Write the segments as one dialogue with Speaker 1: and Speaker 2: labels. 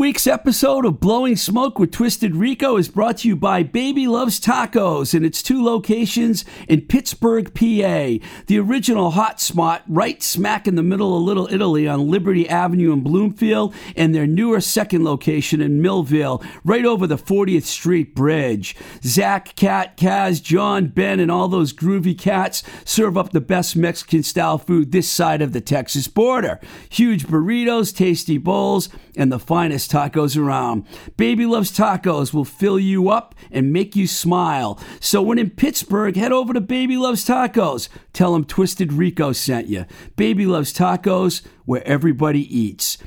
Speaker 1: Week's episode of Blowing Smoke with Twisted Rico is brought to you by Baby Loves Tacos in its two locations in Pittsburgh, PA. The original hot spot right smack in the middle of Little Italy on Liberty Avenue in Bloomfield, and their newer second location in Millvale, right over the 40th Street Bridge. Zach, Cat, Kaz, John, Ben, and all those groovy cats serve up the best Mexican style food this side of the Texas border. Huge burritos, tasty bowls, and the finest tacos around. Baby Loves Tacos will fill you up and make you smile. So when in Pittsburgh, head over to Baby Loves Tacos. Tell them Twisted Rico sent you. Baby Loves Tacos, where everybody eats.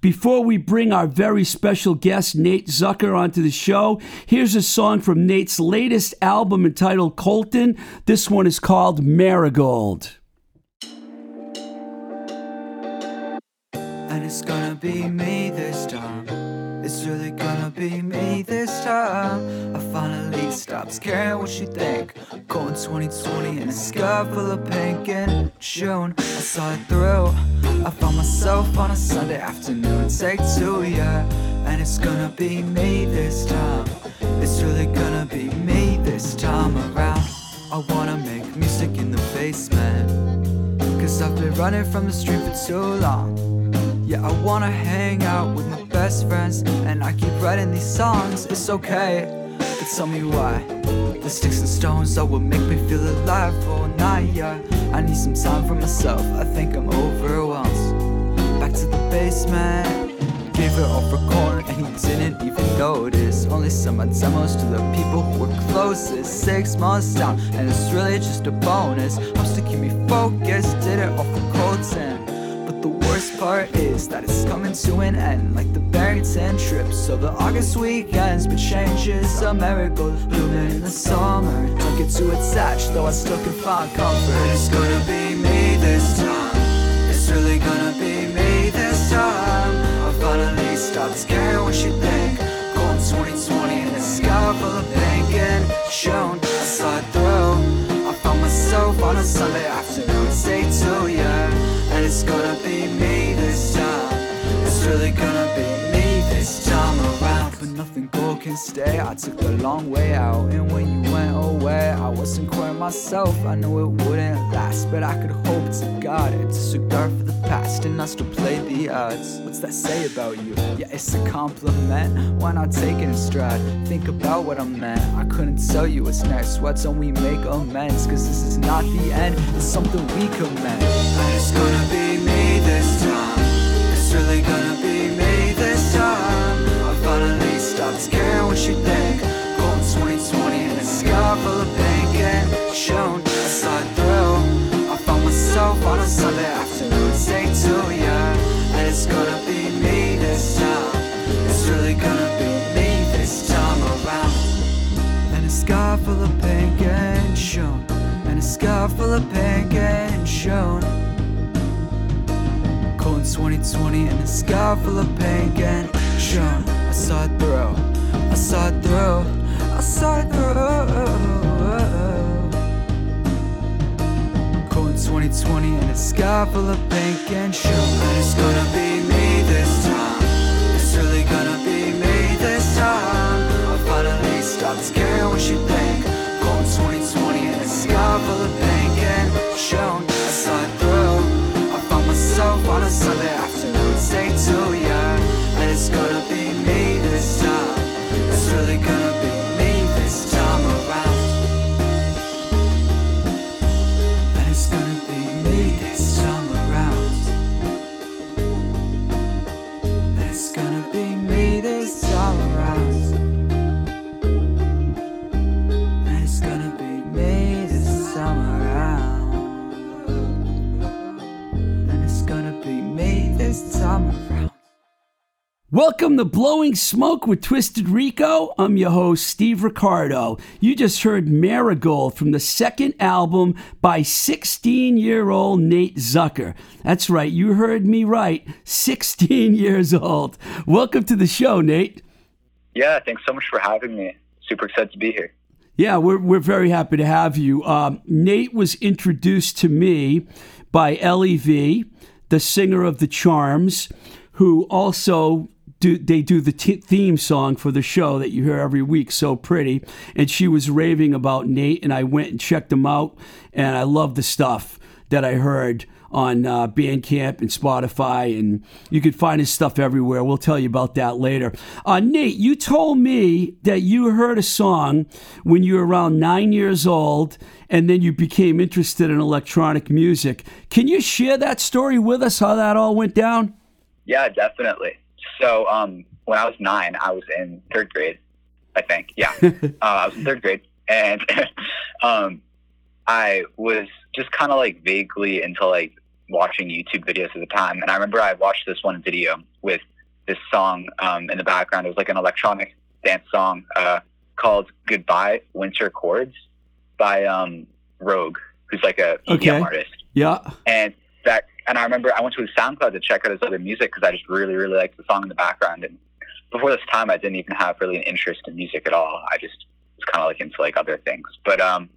Speaker 1: Before we bring our very special guest, Nate Zucker, onto the show, here's a song from Nate's latest album entitled Colton. This one is called Marigold.
Speaker 2: And it's gonna be me this time. It's really gonna be me this time. I finally stopped caring what you think. Going 2020 in a sky full of pink in June. I saw it through. I found myself on a Sunday afternoon. Take two, yeah. And it's gonna be me this time. It's really gonna be me this time around. I wanna make music in the basement. Cause I've been running from the street for too long. Yeah, I wanna hang out with my best friends, and I keep writing these songs. It's okay, but tell me why. The sticks and stones are what make me feel alive all night. Yeah, I need some time for myself. I think I'm overwhelmed. Back to the basement. Gave it all for corn, and he didn't even notice. Only sent my demos to the people who were closest. Six months down, and it's really just a bonus. I'm still keep me focused. Did it all for Colton. Worst part is that it's coming to an end, like the Barrington trip. So the August weekends, but changes a marigold blooming in the summer. Don't get too attached, though I still can find comfort. It's gonna be me this time. It's really gonna be me this time. I finally stopped caring what you think. Going 2020 in the sky full of pink and shown. I it through. I found myself on a Sunday afternoon, really gonna be me this time around. But nothing gold can stay. I took the long way out, and when you went away, I wasn't quite myself. I knew it wouldn't last, but I could hope to God It's a disregard for the past, and I still play the odds. What's that say about you? Yeah, it's a compliment. Why not take it in stride? Think about what I meant. I couldn't tell you what's next. Why don't we make amends? Cause this is not the end, it's something we commend. It's gonna be me shown. I saw it through. I found myself on a Sunday afternoon. Say yeah. And it's gonna be me this time. It's really gonna be me this time around. And a sky full of pink and shown. And a sky full of pink and shown. Cold in 2020 in a sky full of pink and shown. I saw it through. I saw it through. I saw it through. 2020 in a sky full of pink and shown. And it's gonna be me this time. It's really gonna be me this time. I finally stopped caring what you think. Cold 2020 in a sky full of pink and shown. I saw it through. I found myself on a Sunday
Speaker 1: to Blowing Smoke with Twisted Rico. I'm your host, Steve Ricardo. You just heard Marigold from the second album by 16 year old Nate Zucker. That's right, you heard me right. 16 years old. Welcome to the show, Nate.
Speaker 3: Yeah, thanks so much for having me. Super excited to be here.
Speaker 1: Yeah, we're, we're very happy to have you. Um, Nate was introduced to me by Ellie V, the singer of The Charms, who also do they do the t- theme song for the show that you hear every week, so pretty. And she was raving about Nate, and I went and checked him out, and I love the stuff that I heard on uh, Bandcamp and Spotify, and you can find his stuff everywhere. We'll tell you about that later. Uh, Nate, you told me that you heard a song when you were around nine years old, and then you became interested in electronic music. Can you share that story with us? How that all went down?
Speaker 3: Yeah, definitely. So um, when I was nine, I was in third grade, I think. Yeah, uh, I was in third grade, and um, I was just kind of like vaguely into like watching YouTube videos at the time, and I remember I watched this one video with this song um, in the background. It was like an electronic dance song uh, called "Goodbye Winter Chords" by um, Rogue, who's like a EDM
Speaker 1: Okay.
Speaker 3: artist.
Speaker 1: Yeah.
Speaker 3: And that, and I remember I went to his SoundCloud to check out his other music because I just really, really liked the song in the background. And before this time, I didn't even have really an interest in music at all. I just was kind of like into like other things. But um,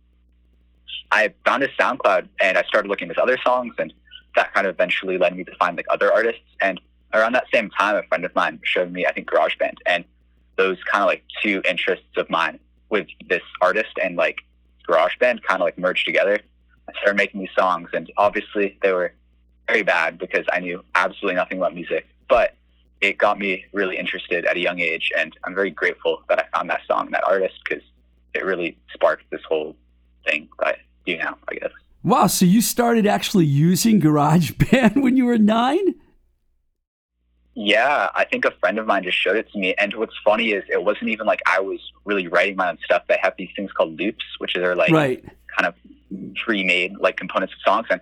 Speaker 3: I found his SoundCloud and I started looking at his other songs, and that kind of eventually led me to find like other artists. And around that same time, a friend of mine showed me, I think, GarageBand, and those kind of like two interests of mine with this artist and like GarageBand kind of like merged together. I started making these songs, and obviously they were very bad because I knew absolutely nothing about music. But it got me really interested at a young age, and I'm very grateful that I found that song, and that artist, because it really sparked this whole thing that I do now. I guess.
Speaker 1: Wow. So you started actually using GarageBand when you were nine?
Speaker 3: Yeah, I think a friend of mine just showed it to me. And what's funny is it wasn't even like I was really writing my own stuff. They have these things called loops, which are like
Speaker 1: right.
Speaker 3: kind of pre-made like components of songs and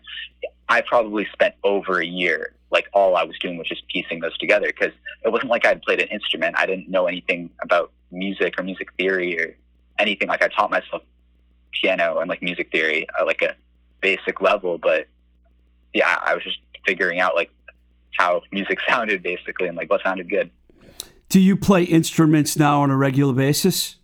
Speaker 3: i probably spent over a year like all i was doing was just piecing those together because it wasn't like i'd played an instrument. I didn't know anything about music or music theory or anything. Like i taught myself piano and like music theory at like a basic level but yeah i was just figuring out like how music sounded basically and like what sounded good.
Speaker 1: Do you play instruments now on a regular basis?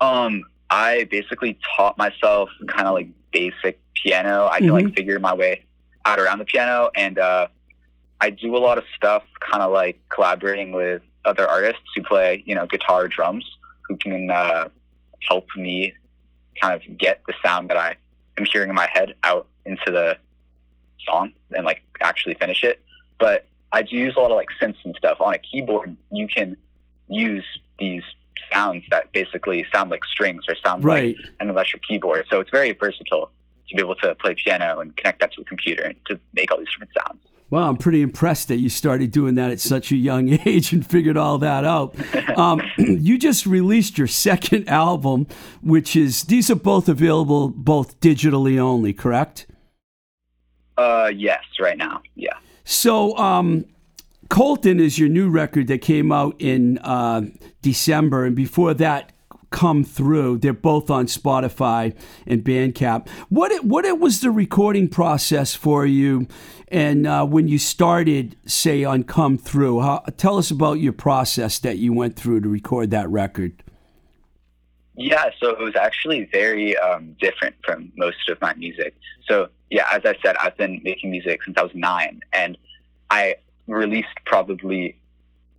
Speaker 3: Um, I basically taught myself kind of like basic piano. I can like figure my way out around the piano, and uh, I do a lot of stuff, kind of like collaborating with other artists who play, you know, guitar, or drums, who can uh, help me kind of get the sound that I am hearing in my head out into the song and like actually finish it. But I do use a lot of like synths and stuff on a keyboard. You can use these sounds that basically sound like strings or sound
Speaker 1: Right.
Speaker 3: like an electric keyboard. So it's very versatile to be able to play piano and connect that to a computer and to make all these different sounds.
Speaker 1: Well, I'm pretty impressed that you started doing that at such a young age and figured all that out. Um, you just released your second album, which is these are both available both digitally only, correct?
Speaker 3: Uh, yes, right now, yeah.
Speaker 1: So, um, Colton is your new record that came out in uh, December, and before that, Come Through. They're both on Spotify and Bandcamp. What it, what it was the recording process for you, and uh, when you started, say on Come Through? How, tell us about your process that you went through to record that record.
Speaker 3: Yeah, so it was actually very um, different from most of my music. So, yeah, as I said, I've been making music since I was nine, and I released probably,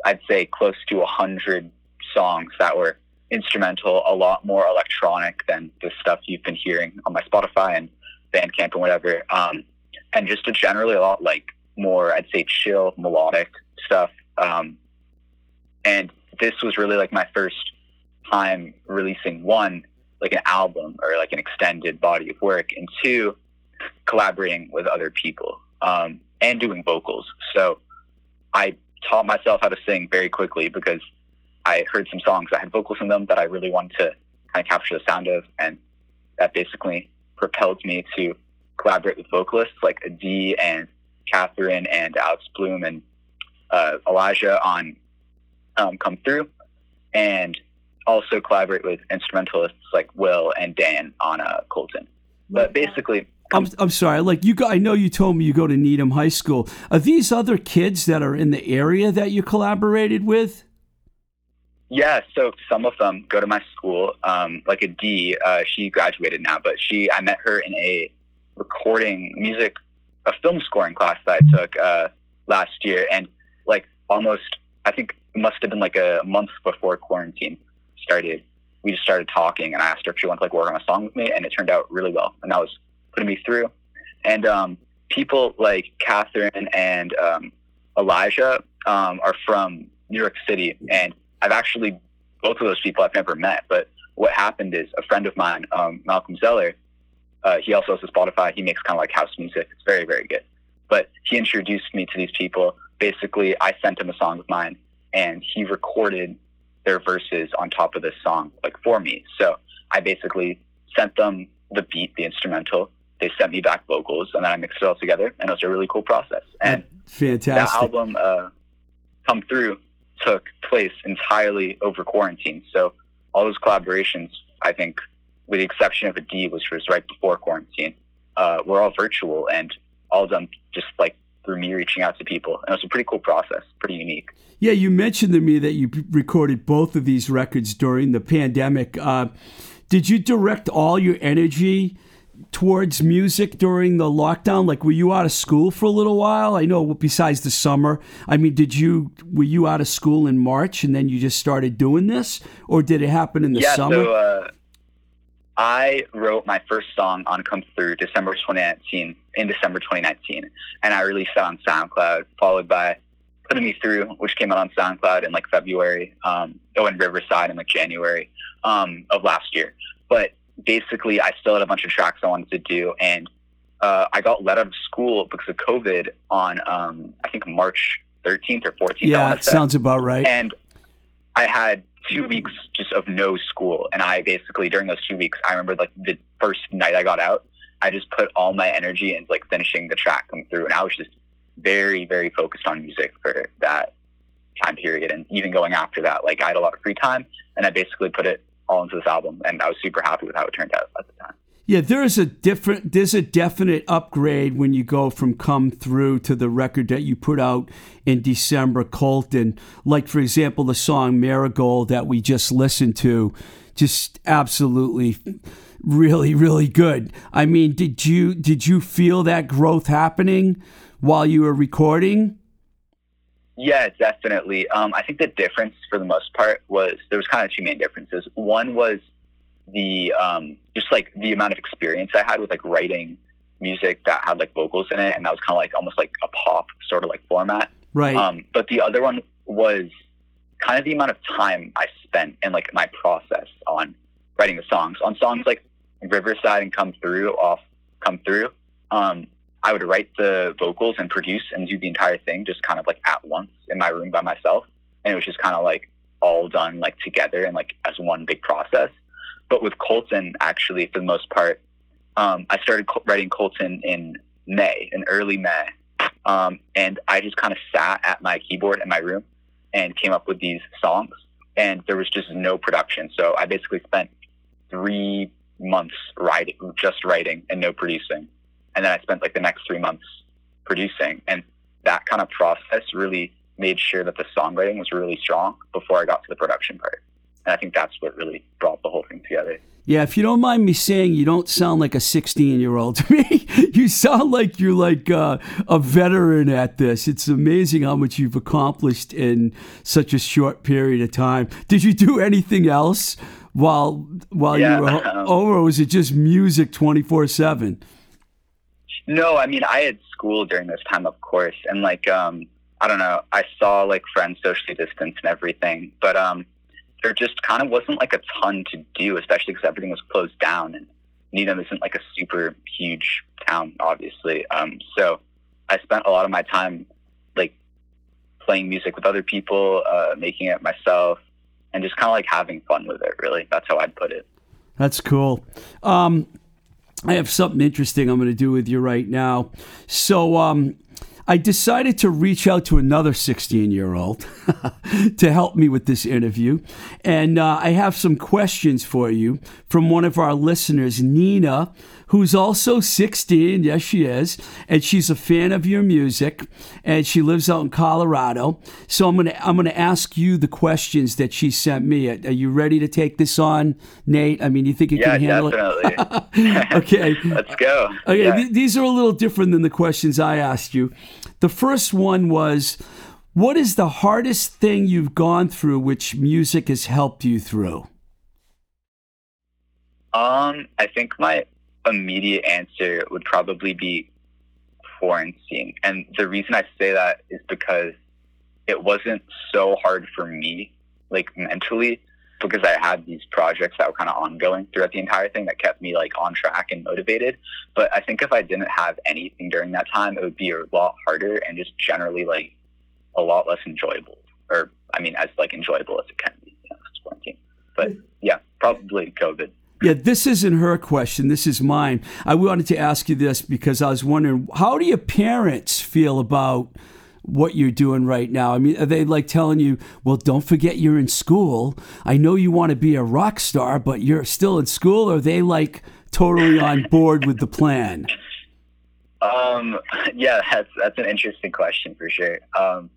Speaker 3: I'd say, close to a hundred songs that were instrumental, a lot more electronic than the stuff you've been hearing on my Spotify and Bandcamp and whatever, um, and just a generally a lot like more, I'd say, chill, melodic stuff. Um, and this was really like my first time releasing one like an album or like an extended body of work and two collaborating with other people um, and doing vocals so i taught myself how to sing very quickly because i heard some songs that had vocals in them that i really wanted to kind of capture the sound of and that basically propelled me to collaborate with vocalists like Adi and Catherine and Alex Bloom and uh, Elijah on um, Come Through and also collaborate with instrumentalists like Will and Dan on uh, Colton. But basically,
Speaker 1: I'm, I'm sorry. Like you, I know you told me you go to Needham High School. Are these other kids that are in the area that you collaborated with?
Speaker 3: yeah. So some of them go to my school. Um, like Adi, uh, she graduated now, but she I met her in a recording music, a film scoring class that I took uh, last year, and like almost I think it must have been like a month before quarantine started. We just started talking, and I asked her if she wanted to like work on a song with me, and it turned out really well, and that was putting me through. And um, people like Catherine and um, Elijah um, are from New York City, and I've actually both of those people I've never met. But what happened is a friend of mine, um, Malcolm Zeller, uh, he also has a Spotify. He makes kind of like house music. It's very very good. But he introduced me to these people. Basically, I sent him a song of mine, and he recorded their verses on top of this song, like for me. So I basically sent them the beat, the instrumental. They sent me back vocals, and then I mixed it all together, and it was a really cool process. And
Speaker 1: fantastic.
Speaker 3: That album, uh, "Come Through," took place entirely over quarantine. So all those collaborations, I think, with the exception of Adi, which was right before quarantine, uh, were all virtual and all done just like through me reaching out to people. And it was a pretty cool process, pretty unique.
Speaker 1: Yeah, you mentioned to me that you recorded both of these records during the pandemic. Uh, did you direct all your energy towards music during the lockdown? Like, were you out of school for a little while? I know, besides the summer. I mean, did you were you out of school in March and then you just started doing this, or did it happen in the
Speaker 3: yeah,
Speaker 1: summer?
Speaker 3: So, uh, I wrote my first song on Come Through December 2019, in December 2019, and I released that on SoundCloud, followed by Putting Me Through, which came out on SoundCloud in like February, um, oh, in Riverside in like January um, of last year. But basically, I still had a bunch of tracks I wanted to do, and uh, I got let out of school because of COVID on, um, I think, March 13th or 14th.
Speaker 1: Yeah, it sounds about right.
Speaker 3: And I had two weeks just of no school. And I basically, during those two weeks, I remember like the first night I got out, I just put all my energy into like finishing the track come through. And I was just very, very focused on music for that time period. And even going after that, like I had a lot of free time and I basically put it all into this album. And I was super happy with how it turned out at the time.
Speaker 1: Yeah, there is a different there's a definite upgrade when you go from Come Through to the record that you put out in December, Colton. Like for example, the song Marigold that we just listened to, just absolutely really, really good. I mean, did you did you feel that growth happening while you were recording?
Speaker 3: Yeah, definitely. Um, I think the difference for the most part was there was kind of two main differences. One was the um, just like the amount of experience I had with like writing music that had like vocals in it, and that was kind of like almost like a pop sort of like format.
Speaker 1: Right.
Speaker 3: Um, but the other one was kind of the amount of time I spent in like my process on writing the songs. On songs like Riverside and Come Through off Come Through, um, I would write the vocals and produce and do the entire thing just kind of like at once in my room by myself. And it was just kind of like all done like together and like as one big process. But with Colton, actually, for the most part, um, I started writing Colton in May, in early May. Um, and I just kind of sat at my keyboard in my room and came up with these songs. And there was just no production. So I basically spent three months writing, just writing and no producing. And then I spent like the next three months producing. And that kind of process really made sure that the songwriting was really strong before I got to the production part. And I think that's what really brought the whole thing together.
Speaker 1: Yeah, if you don't mind me saying, you don't sound like a 16 year old to me. you sound like you're like uh, a veteran at this. It's amazing how much you've accomplished in such a short period of time. Did you do anything else while while
Speaker 3: yeah,
Speaker 1: you were
Speaker 3: um,
Speaker 1: or was it just music 24 7?
Speaker 3: No, I mean, I had school during this time, of course. And like, um, I don't know, I saw like friends socially distance and everything. But, um, there just kind of wasn't like a ton to do, especially because everything was closed down and Needham isn't like a super huge town, obviously. Um, so I spent a lot of my time like playing music with other people, uh, making it myself, and just kind of like having fun with it. Really, that's how I'd put it.
Speaker 1: That's cool. Um, I have something interesting I'm going to do with you right now. So, um, I decided to reach out to another 16 year old to help me with this interview. And uh, I have some questions for you from one of our listeners, Nina, who's also 16. Yes, she is. And she's a fan of your music. And she lives out in Colorado. So I'm going to I'm going to ask you the questions that she sent me. Are you ready to take this on, Nate? I mean, you think you
Speaker 3: yeah,
Speaker 1: can handle
Speaker 3: definitely.
Speaker 1: it? okay.
Speaker 3: Let's go.
Speaker 1: Okay,
Speaker 3: Yeah.
Speaker 1: th- these are a little different than the questions I asked you. The first one was, What is the hardest thing you've gone through which music has helped you through?
Speaker 3: Um, I think my immediate answer would probably be quarantine. And the reason I say that is because it wasn't so hard for me, like mentally, because I had these projects that were kind of ongoing throughout the entire thing that kept me like on track and motivated. But I think if I didn't have anything during that time, it would be a lot harder and just generally like a lot less enjoyable. Or I mean, as like enjoyable as it can be, you know, quarantine. But yeah, probably COVID.
Speaker 1: Yeah, this isn't her question. This is mine. I wanted to ask you this because I was wondering how do your parents feel about what you're doing right now? I mean, are they like telling you, well, don't forget you're in school? I know you want to be a rock star, but you're still in school? Or are they like totally on board with the plan?
Speaker 3: Um, yeah, that's, that's an interesting question for sure. Um,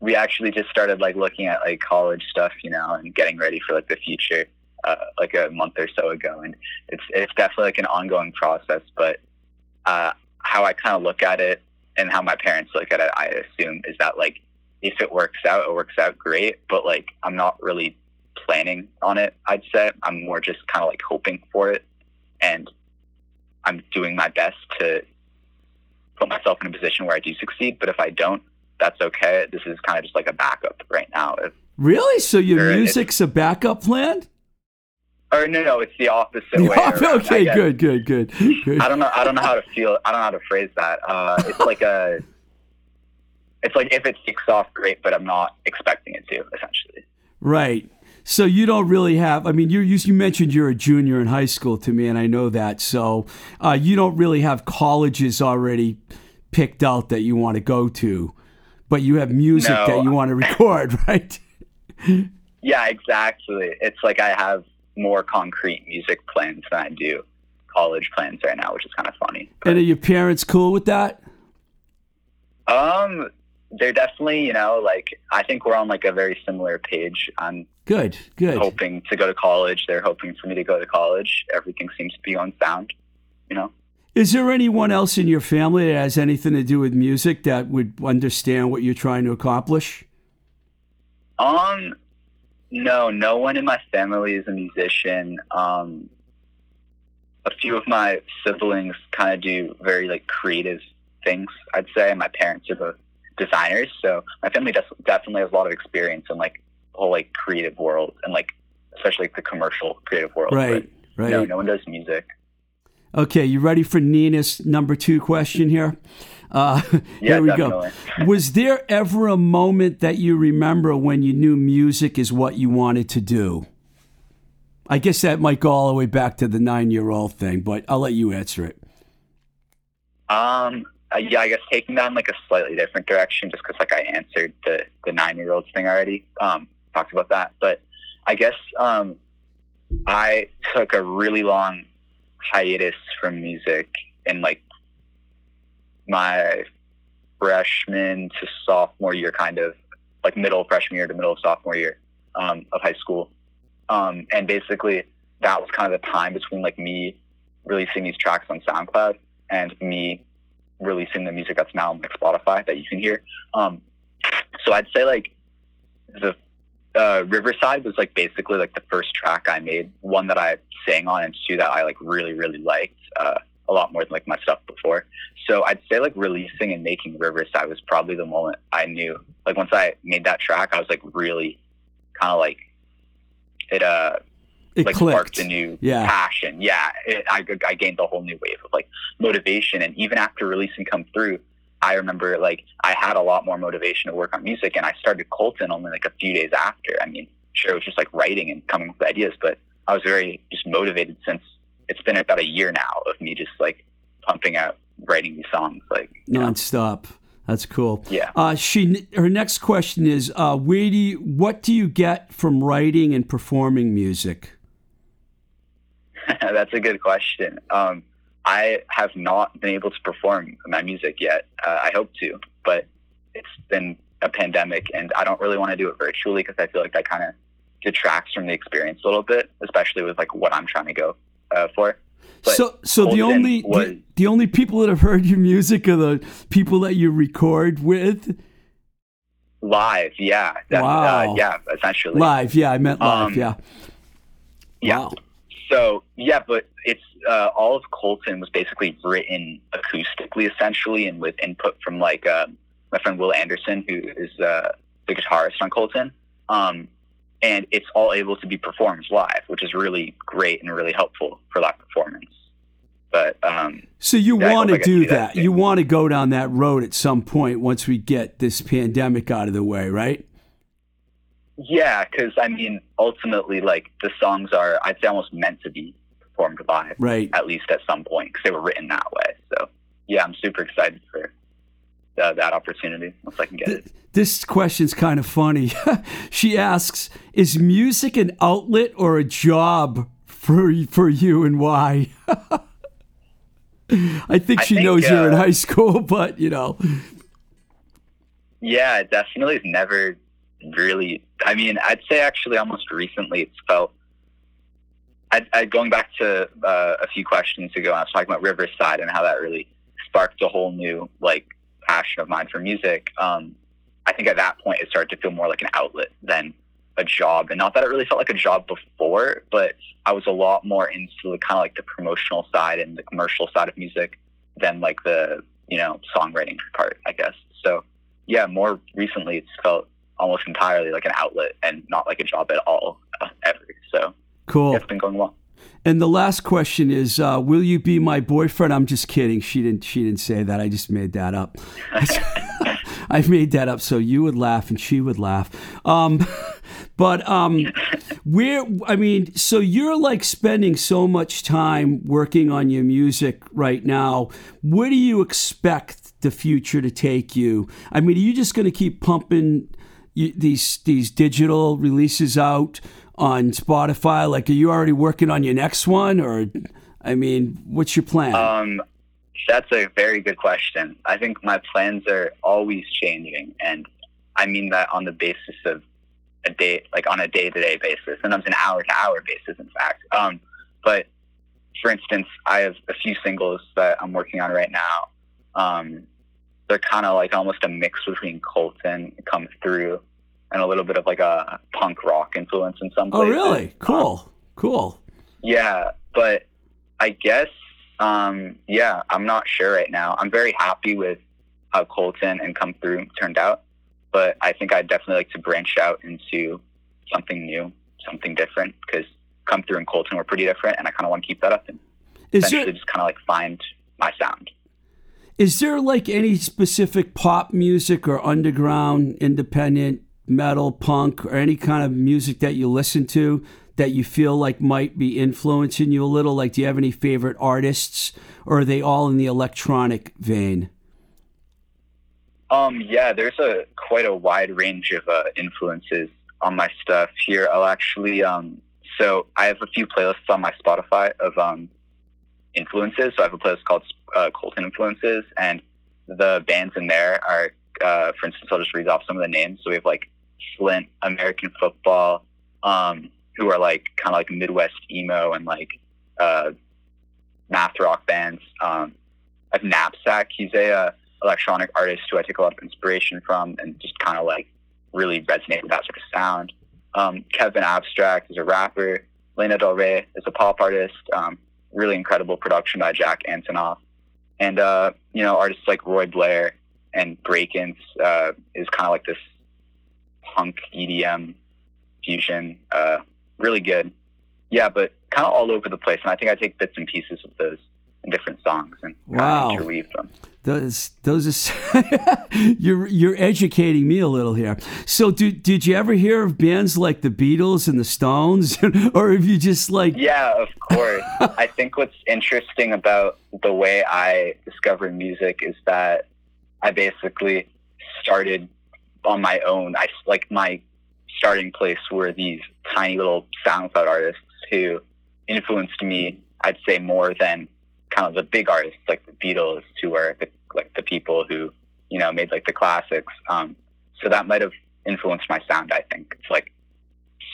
Speaker 3: we actually just started like looking at like college stuff, you know, and getting ready for like the future uh, like a month or so ago, and it's it's definitely like an ongoing process. But uh, how I kind of look at it and how my parents look at it, I assume is that like if it works out, it works out great. But like I'm not really planning on it. I'd say I'm more just kind of like hoping for it, and I'm doing my best to put myself in a position where I do succeed. But if I don't, that's okay. This is kind of just like a backup right now. If,
Speaker 1: really? So your music's a backup plan?
Speaker 3: Or no, no, it's the opposite way. Around,
Speaker 1: okay, good, good, good, good.
Speaker 3: I don't know. I don't know how to feel. I don't know how to phrase that. Uh, it's like a. It's like if it kicks off, great, but I'm not expecting it to. Essentially.
Speaker 1: Right. So you don't really have. I mean, you you mentioned you're a junior in high school to me, and I know that. So uh, you don't really have colleges already picked out that you want to go to, but you have music no. that you want to record, right?
Speaker 3: yeah, exactly. It's like I have more concrete music plans than I do college plans right now, which is kind of funny.
Speaker 1: But, and are your parents cool with that?
Speaker 3: Um, they're definitely, you know, like I think we're on like a very similar page. I'm
Speaker 1: good, good.
Speaker 3: Hoping to go to college. They're hoping for me to go to college. Everything seems to be on sound, you know.
Speaker 1: Is there anyone else in your family that has anything to do with music that would understand what you're trying to accomplish?
Speaker 3: Um, no, no one in my family is a musician. Um, a few of my siblings kind of do very like creative things. I'd say my parents are both designers, so my family does, definitely has a lot of experience in like the whole like creative world and like especially like, the commercial creative world.
Speaker 1: Right,
Speaker 3: but,
Speaker 1: right.
Speaker 3: No, no one does music.
Speaker 1: Okay, you ready for Nina's number two question here? Uh,
Speaker 3: yeah,
Speaker 1: here we
Speaker 3: definitely.
Speaker 1: go. Was there ever a moment that you remember when you knew music is what you wanted to do? I guess that might go all the way back to the nine-year-old thing, but I'll let you answer it.
Speaker 3: Um, uh, yeah, I guess taking that in like a slightly different direction, just because like I answered the the nine-year-old thing already. Um, talked about that, but I guess um, I took a really long hiatus from music in like my freshman to sophomore year, kind of like middle freshman year to middle of sophomore year um, of high school. Um, and basically, that was kind of the time between like me releasing these tracks on SoundCloud and me releasing the music that's now on like Spotify that you can hear. Um, so I'd say like the uh, Riverside was like basically like the first track I made, one that I sang on, and two that I like really really liked uh, a lot more than like my stuff before. So I'd say like releasing and making Riverside was probably the moment I knew. Like once I made that track, I was like really kind of like it uh
Speaker 1: it
Speaker 3: like
Speaker 1: clicked.
Speaker 3: sparked a new
Speaker 1: yeah.
Speaker 3: passion. Yeah, it, I I gained a whole new wave of like motivation, and even after releasing come through, I remember like I had a lot more motivation to work on music, and I started Colton only like a few days after. I mean, sure, it was just like writing and coming up with ideas, but I was very just motivated since it's been about a year now of me just like pumping out writing these songs like
Speaker 1: nonstop. Know. That's cool.
Speaker 3: Yeah.
Speaker 1: Uh, she her next question is, uh, where do you what do you get from writing and performing music?
Speaker 3: That's a good question. Um, I have not been able to perform my music yet. Uh, I hope to, but it's been a pandemic, and I don't really want to do it virtually because I feel like that kind of detracts from the experience a little bit, especially with like what I'm trying to go uh, for.
Speaker 1: But so, so the only was, the, the only people that have heard your music are the people that you record with.
Speaker 3: Live, yeah. That,
Speaker 1: Wow.
Speaker 3: Uh, yeah, essentially.
Speaker 1: Live, yeah, I meant live,
Speaker 3: Um,
Speaker 1: yeah.
Speaker 3: Yeah.
Speaker 1: Wow.
Speaker 3: So yeah, but it's uh, all of Colton was basically written acoustically, essentially, and with input from like uh, my friend Will Anderson, who is uh, the guitarist on Colton. Um, and it's all able to be performed live, which is really great and really helpful for live performance. But um,
Speaker 1: So you
Speaker 3: Yeah,
Speaker 1: want to
Speaker 3: hope I can
Speaker 1: do
Speaker 3: do that
Speaker 1: that. You want to go down that road at some point once we get this pandemic out of the way, right?
Speaker 3: Yeah, because I mean, ultimately, like the songs are, I'd say, almost meant to be performed live.
Speaker 1: Right.
Speaker 3: at least at some point because they were written that way. So yeah, I'm super excited for uh, that opportunity once I can get it.
Speaker 1: This question's kind of funny. she asks, "Is music an outlet or a job for for you, and why?" I think
Speaker 3: I
Speaker 1: she
Speaker 3: think,
Speaker 1: knows you're in
Speaker 3: uh,
Speaker 1: high school, but you know,
Speaker 3: Yeah, it definitely has never really. I mean, I'd say actually almost recently it's felt. I, I going back to uh, a few questions ago, I was talking about Riverside and how that really sparked a whole new like passion of mine for music. Um, I think at that point it started to feel more like an outlet than a job, and not that it really felt like a job before, but I was a lot more into the kind of like the promotional side and the commercial side of music than like the you know songwriting part, I guess. So yeah, more recently it's felt almost entirely like an outlet and not like a job at all uh, ever. So
Speaker 1: cool.
Speaker 3: it's been going well.
Speaker 1: And the last question is, uh, "Will you be my boyfriend?" I'm just kidding. She didn't. She didn't say that. I just made that up. I made that up so you would laugh and she would laugh. Um, but um, where? I mean, so you're like spending so much time working on your music right now. Where do you expect the future to take you? I mean, are you just going to keep pumping these these digital releases out? on Spotify? Like, are you already working on your next one, or I mean, what's your plan?
Speaker 3: Um, that's a very good question. I think my plans are always changing, and I mean that on the basis of a day, like on a day to day basis, sometimes an hour to hour basis, in fact. Um, but for instance, I have a few singles that I'm working on right now. Um, they're kind of like almost a mix between Colton, Come Through, and a little bit of like a punk rock influence in some places.
Speaker 1: oh, really? Cool, cool.
Speaker 3: Yeah, but I guess, um, yeah, I'm not sure right now. I'm very happy with how Colton and Come Through turned out, but I think I'd definitely like to branch out into something new, something different, because Come Through and Colton were pretty different, and I kind of want to keep that up and
Speaker 1: Is
Speaker 3: eventually
Speaker 1: there
Speaker 3: just kind of like find my sound.
Speaker 1: Is there like any specific pop music or underground, independent metal, punk, or any kind of music that you listen to that you feel like might be influencing you a little? Like, do you have any favorite artists, or are they all in the electronic vein?
Speaker 3: Um, yeah, there's a quite a wide range of uh, influences on my stuff here. I'll actually, um, so I have a few playlists on my Spotify of um, influences. So I have a playlist called uh, Colton Influences, and the bands in there are, uh, for instance, I'll just read off some of the names. So we have like Slint, American Football, um, who are like kind of like Midwest emo and like uh, math rock bands. Um, I have Knapsack. He's a uh, electronic artist who I take a lot of inspiration from and just kind of like really resonate with that sort of sound. Um, Kevin Abstract is a rapper. Lana Del Rey is a pop artist. Um, really incredible production by Jack Antonoff. And, uh, you know, artists like Roy Blair and Brakence uh, is kind of like this punk EDM fusion. Uh, really good. Yeah, but kind of all over the place. And I think I take bits and pieces of those different songs and
Speaker 1: Wow.
Speaker 3: interweave them.
Speaker 1: Those, those are you're you're educating me a little here. So, did did you ever hear of bands like the Beatles and the Stones, or have you just like
Speaker 3: Yeah, of course. I think what's interesting about the way I discovered music is that I basically started on my own. I like my starting place were these tiny little SoundCloud artists who influenced me. I'd say more than kind of the big artists like the Beatles, who are the, like the people who you know made like the classics. Um, so that might have influenced my sound. I think to like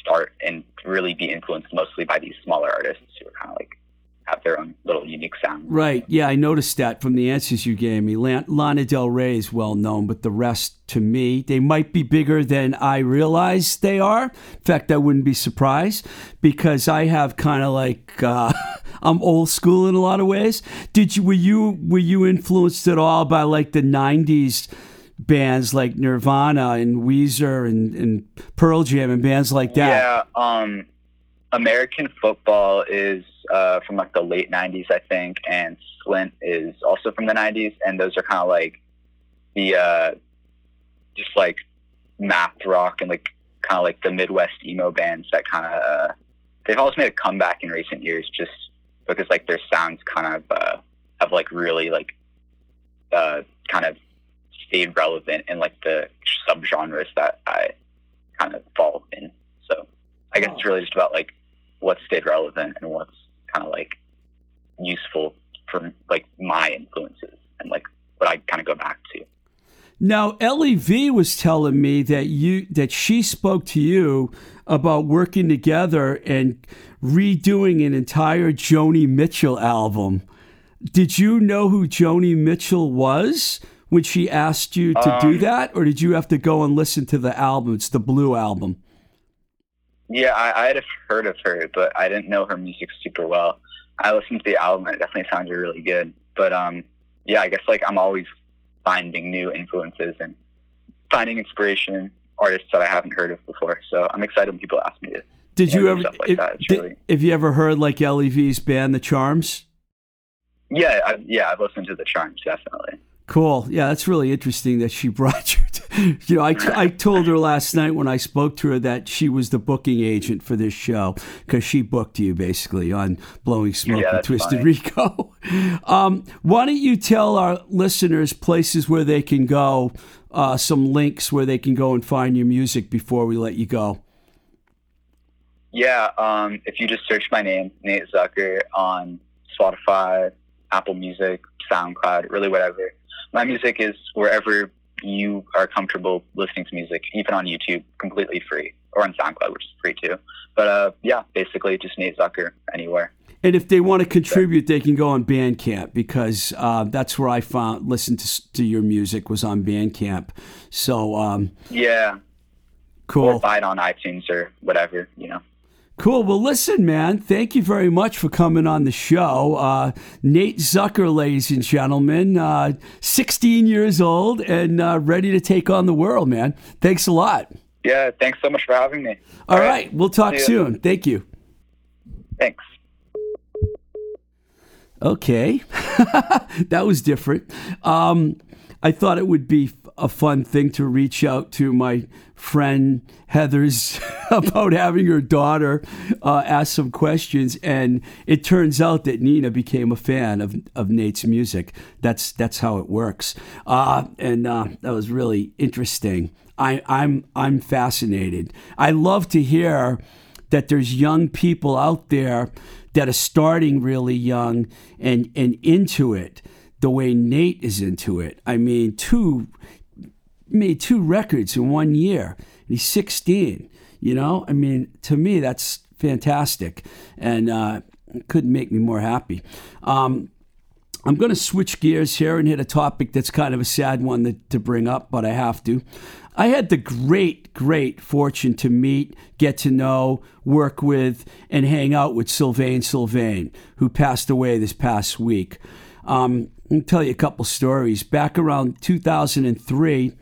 Speaker 3: start and really be influenced mostly by these smaller artists who are kind of like have their own little unique sound.
Speaker 1: Right. Yeah, I noticed that from the answers you gave me. Lana Del Rey is well known, but the rest, to me, they might be bigger than I realize they are. In fact, I wouldn't be surprised because I have kind of like uh, I'm old school in a lot of ways. Did you were you were you influenced at all by like the '90s? bands like Nirvana and Weezer and, and Pearl Jam and bands like that.
Speaker 3: Yeah, um, American football is uh, from like the late '90s, I think, and Slint is also from the '90s, and those are kind of like the uh, just like math rock and like kind of like the Midwest emo bands that kind of uh, they've always made a comeback in recent years, just because like their sounds kind of uh, have like really like uh, kind of stayed relevant in like the subgenres that I kind of fall in. So I guess it's really just about like what stayed relevant and what's kind of like useful for like my influences and like what I kind of go back to.
Speaker 1: Now, Ellie V was telling me that you that she spoke to you about working together and redoing an entire Joni Mitchell album. Did you know who Joni Mitchell was when she asked you to um, do that, or did you have to go and listen to the album? It's the Blue album.
Speaker 3: Yeah, I, I had heard of her, but I didn't know her music super well. I listened to the album; and it definitely sounded really good. But um, yeah, I guess like I'm always finding new influences and finding inspiration artists that I haven't heard of before. So I'm excited when people ask me to.
Speaker 1: Did you ever? Like if, did, really... have you ever heard like Ellie V's band, The Charms?
Speaker 3: Yeah, I, yeah, I've listened to The Charms definitely.
Speaker 1: Cool. Yeah, that's really interesting that she brought you. To, you know, I, I told her last night when I spoke to her that she was the booking agent for this show because she booked you basically on Blowing Smoke yeah, with Twisted funny. Rico. Um, why don't you tell our listeners places where they can go, uh, some links where they can go and find your music before we let you go?
Speaker 3: Yeah, um, if you just search my name, Nate Zucker, on Spotify, Apple Music, SoundCloud, really whatever my music is wherever you are comfortable listening to music, even on YouTube, completely free, or on SoundCloud, which is free too. But uh, yeah, basically just Nate Zucker anywhere.
Speaker 1: And if they want to contribute, they can go on Bandcamp because uh, that's where I found listen to, to your music was on Bandcamp. So um,
Speaker 3: yeah,
Speaker 1: cool.
Speaker 3: Or buy it on iTunes or whatever, you know.
Speaker 1: Cool. Well, listen, man, thank you very much for coming on the show. Uh, Nate Zucker, ladies and gentlemen, uh, 16 years old and uh, ready to take on the world, man. Thanks a lot.
Speaker 3: Yeah, thanks so much for having me.
Speaker 1: All, All right. right. We'll talk soon. Thank you.
Speaker 3: Thanks.
Speaker 1: Okay. that was different. Um, I thought it would be a fun thing to reach out to my friend Heather's about having her daughter uh, ask some questions, and it turns out that Nina became a fan of, of Nate's music. That's that's how it works, uh, and uh, that was really interesting. I, I'm I'm fascinated. I love to hear that there's young people out there that are starting really young and and into it the way Nate is into it. I mean, two made two records in one year. he's 16. You know, I mean, to me, that's fantastic, and uh, couldn't make me more happy. Um, I'm going to switch gears here and hit a topic that's kind of a sad one to, to bring up, but I have to. I had the great, great fortune to meet, get to know, work with, and hang out with Sylvain Sylvain, who passed away this past week. Um, I'll tell you a couple stories. Back around 2003,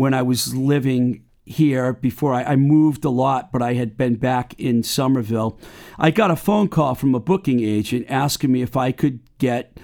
Speaker 1: when I was living here before I, I, moved a lot, but I had been back in Somerville. I got a phone call from a booking agent asking me if I could get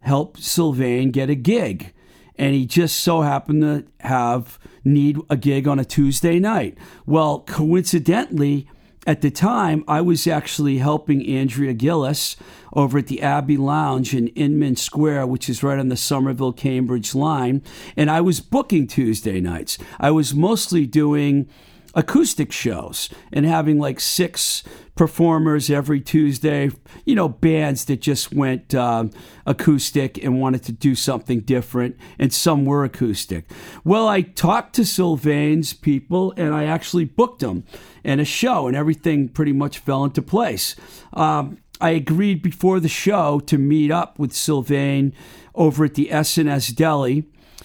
Speaker 1: help Sylvain get a gig. And he just so happened to have need a gig on a Tuesday night. Well, coincidentally, at the time, I was actually helping Andrea Gillis over at the Abbey Lounge in Inman Square, which is right on the Somerville Cambridge line. And I was booking Tuesday nights. I was mostly doing acoustic shows and having like six performers every Tuesday, you know, bands that just went um, acoustic and wanted to do something different, and some were acoustic. Well, I talked to Sylvain's people and I actually booked them and a show, and everything pretty much fell into place. Um, I agreed before the show to meet up with Sylvain over at the S&S Deli,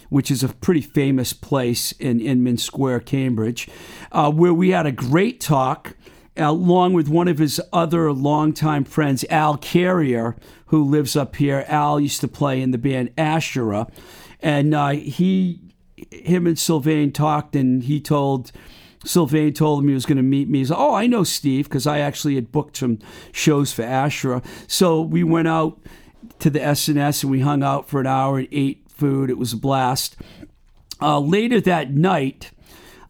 Speaker 1: which is a pretty famous place in Inman Square, Cambridge, uh, where we had a great talk along with one of his other longtime friends, Al Carrier, who lives up here. Al used to play in the band Asherah, and uh, he, him and Sylvain talked, and he told. Sylvain told him he was going to meet me. He's like, oh, I know Steve because I actually had booked some shows for Asherah. So we went out to the S&S and we hung out for an hour and ate food. It was a blast. Uh, later that night,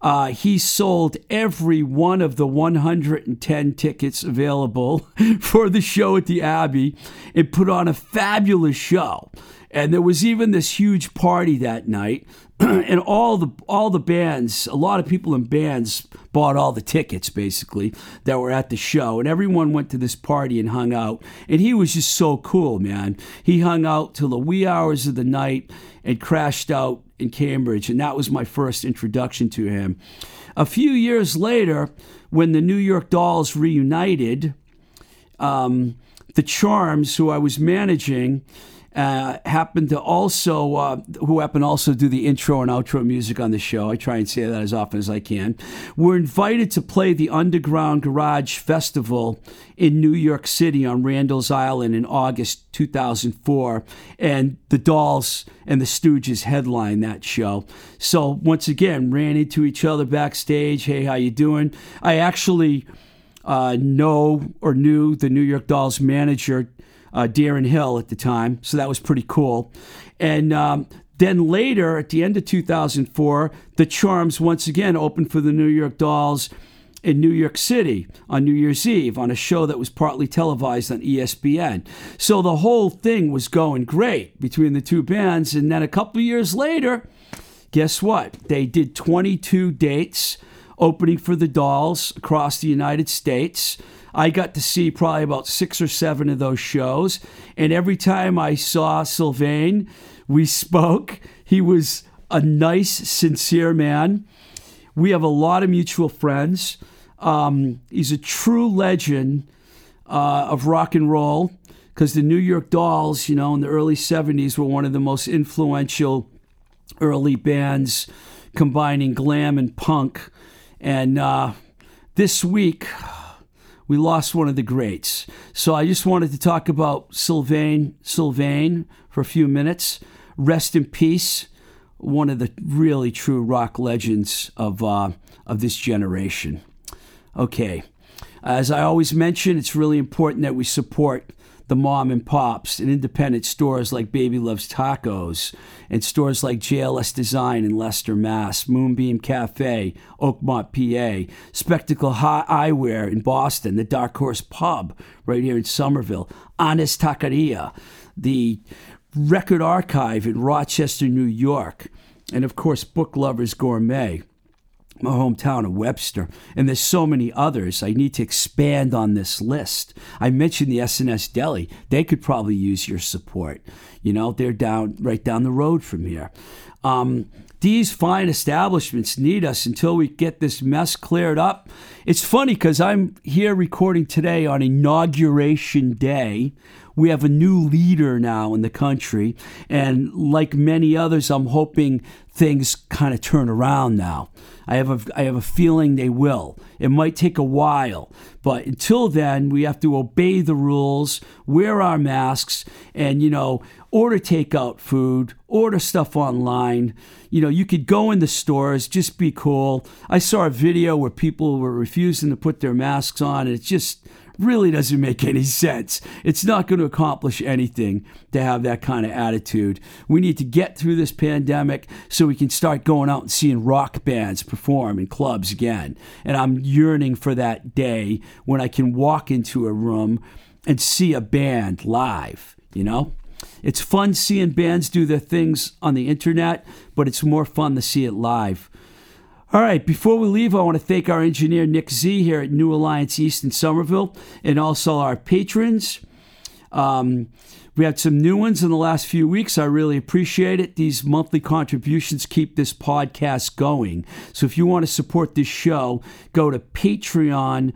Speaker 1: uh, he sold every one of the 110 tickets available for the show at the Abbey and put on a fabulous show. And there was even this huge party that night, and all the all the bands, a lot of people in bands bought all the tickets basically that were at the show, and everyone went to this party and hung out. And he was just so cool, man. He hung out till the wee hours of the night and crashed out in Cambridge, and that was my first introduction to him. A few years later, when the New York Dolls reunited, um, the Charms, who I was managing, uh, happened to also, uh, who happened also do the intro and outro music on the show. I try and say that as often as I can. Were invited to play the Underground Garage Festival in New York City on Randall's Island in August 2004, and the Dolls and the Stooges headline that show. So once again, ran into each other backstage. Hey, how you doing? I actually uh, know or knew the New York Dolls manager uh, Darren Hill at the time. So that was pretty cool. And um, then later, at the end of 2004, the Charms once again opened for the New York Dolls in New York City on New Year's Eve on a show that was partly televised on ESPN. So the whole thing was going great between the two bands. And then a couple of years later, guess what? They did 22 dates opening for the Dolls across the United States. I got to see probably about six or seven of those shows. And every time I saw Sylvain, we spoke. He was a nice, sincere man. We have a lot of mutual friends. Um, he's a true legend uh, of rock and roll because the New York Dolls, you know, in the early 70s were one of the most influential early bands combining glam and punk. And uh, this week, we lost one of the greats. So I just wanted to talk about Sylvain Sylvain for a few minutes. Rest in peace, one of the really true rock legends of uh, of this generation. Okay, as I always mention, it's really important that we support the mom and pops and independent stores like Baby Loves Tacos and stores like JLS Design in Leicester, Mass, Moonbeam Cafe, Oakmont, PA, Spectacle High Eyewear in Boston, the Dark Horse Pub right here in Somerville, Honest Taqueria, the Record Archive in Rochester, New York, and of course, Book Lovers Gourmet my hometown of Webster, and there's so many others. I need to expand on this list. I mentioned the S&S Deli; they could probably use your support. You know, they're down right down the road from here. Um, these fine establishments need us until we get this mess cleared up. It's funny because I'm here recording today on Inauguration Day. We have a new leader now in the country, and like many others, I'm hoping things kind of turn around now. I have a I have a feeling they will. It might take a while, but until then, we have to obey the rules, wear our masks, and you know, order takeout food, order stuff online. You know, you could go in the stores, just be cool. I saw a video where people were refusing to put their masks on, and it's just really doesn't make any sense. It's not going to accomplish anything to have that kind of attitude. We need to get through this pandemic so we can start going out and seeing rock bands perform in clubs again. And I'm yearning for that day when I can walk into a room and see a band live, you know? It's fun seeing bands do their things on the internet, but it's more fun to see it live. All right, before we leave, I want to thank our engineer, Nick Z, here at New Alliance East in Somerville, and also our patrons. Um, we had some new ones in the last few weeks. I really appreciate it. These monthly contributions keep this podcast going. So if you want to support this show, go to patreon.com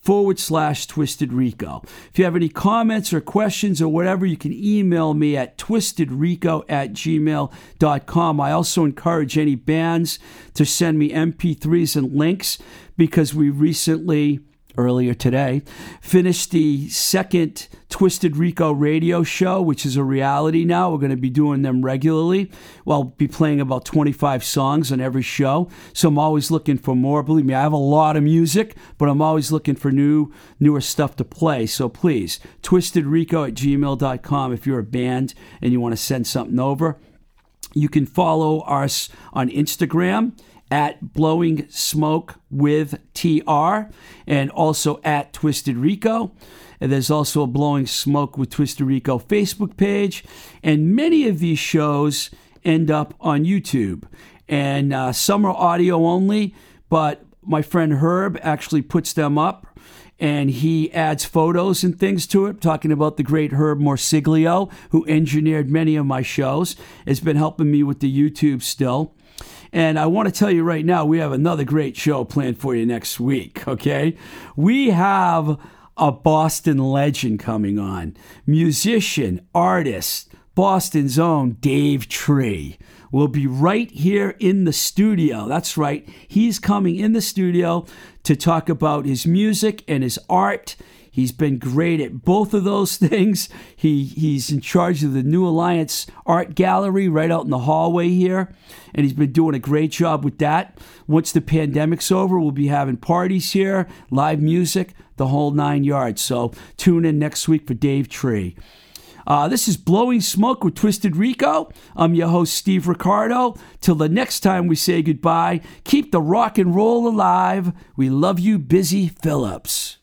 Speaker 1: forward slash Twisted Rico. If you have any comments or questions or whatever, you can email me at twistedrico at gmail.com. I also encourage any bands to send me MP3s and links because we recently earlier today, finished the second Twisted Rico radio show, which is a reality now. We're going to be doing them regularly. Well, be playing about 25 songs on every show. So I'm always looking for more. Believe me, I have a lot of music, but I'm always looking for new, newer stuff to play. So please, twistedrico at gmail.com if you're a band and you want to send something over. You can follow us on Instagram at Blowing Smoke with TR and also at Twisted Rico. And there's also a Blowing Smoke with Twisted Rico Facebook page. And many of these shows end up on YouTube. And uh, some are audio only, but my friend Herb actually puts them up and he adds photos and things to it, talking about the great Herb Morsiglio, who engineered many of my shows, has been helping me with the YouTube still. And I want to tell you right now, we have another great show planned for you next week, okay? We have a Boston legend coming on, musician, artist, Boston's own Dave Tree will be right here in the studio. That's right. He's coming in the studio to talk about his music and his art He's been great at both of those things. He he's in charge of the New Alliance Art Gallery right out in the hallway here, and he's been doing a great job with that. Once the pandemic's over, we'll be having parties here, live music, the whole nine yards. So tune in next week for Dave Tree. Uh, this is Blowing Smoke with Twisted Rico. I'm your host, Steve Ricardo. Till the next time we say goodbye, keep the rock and roll alive. We love you, Busy Phillips.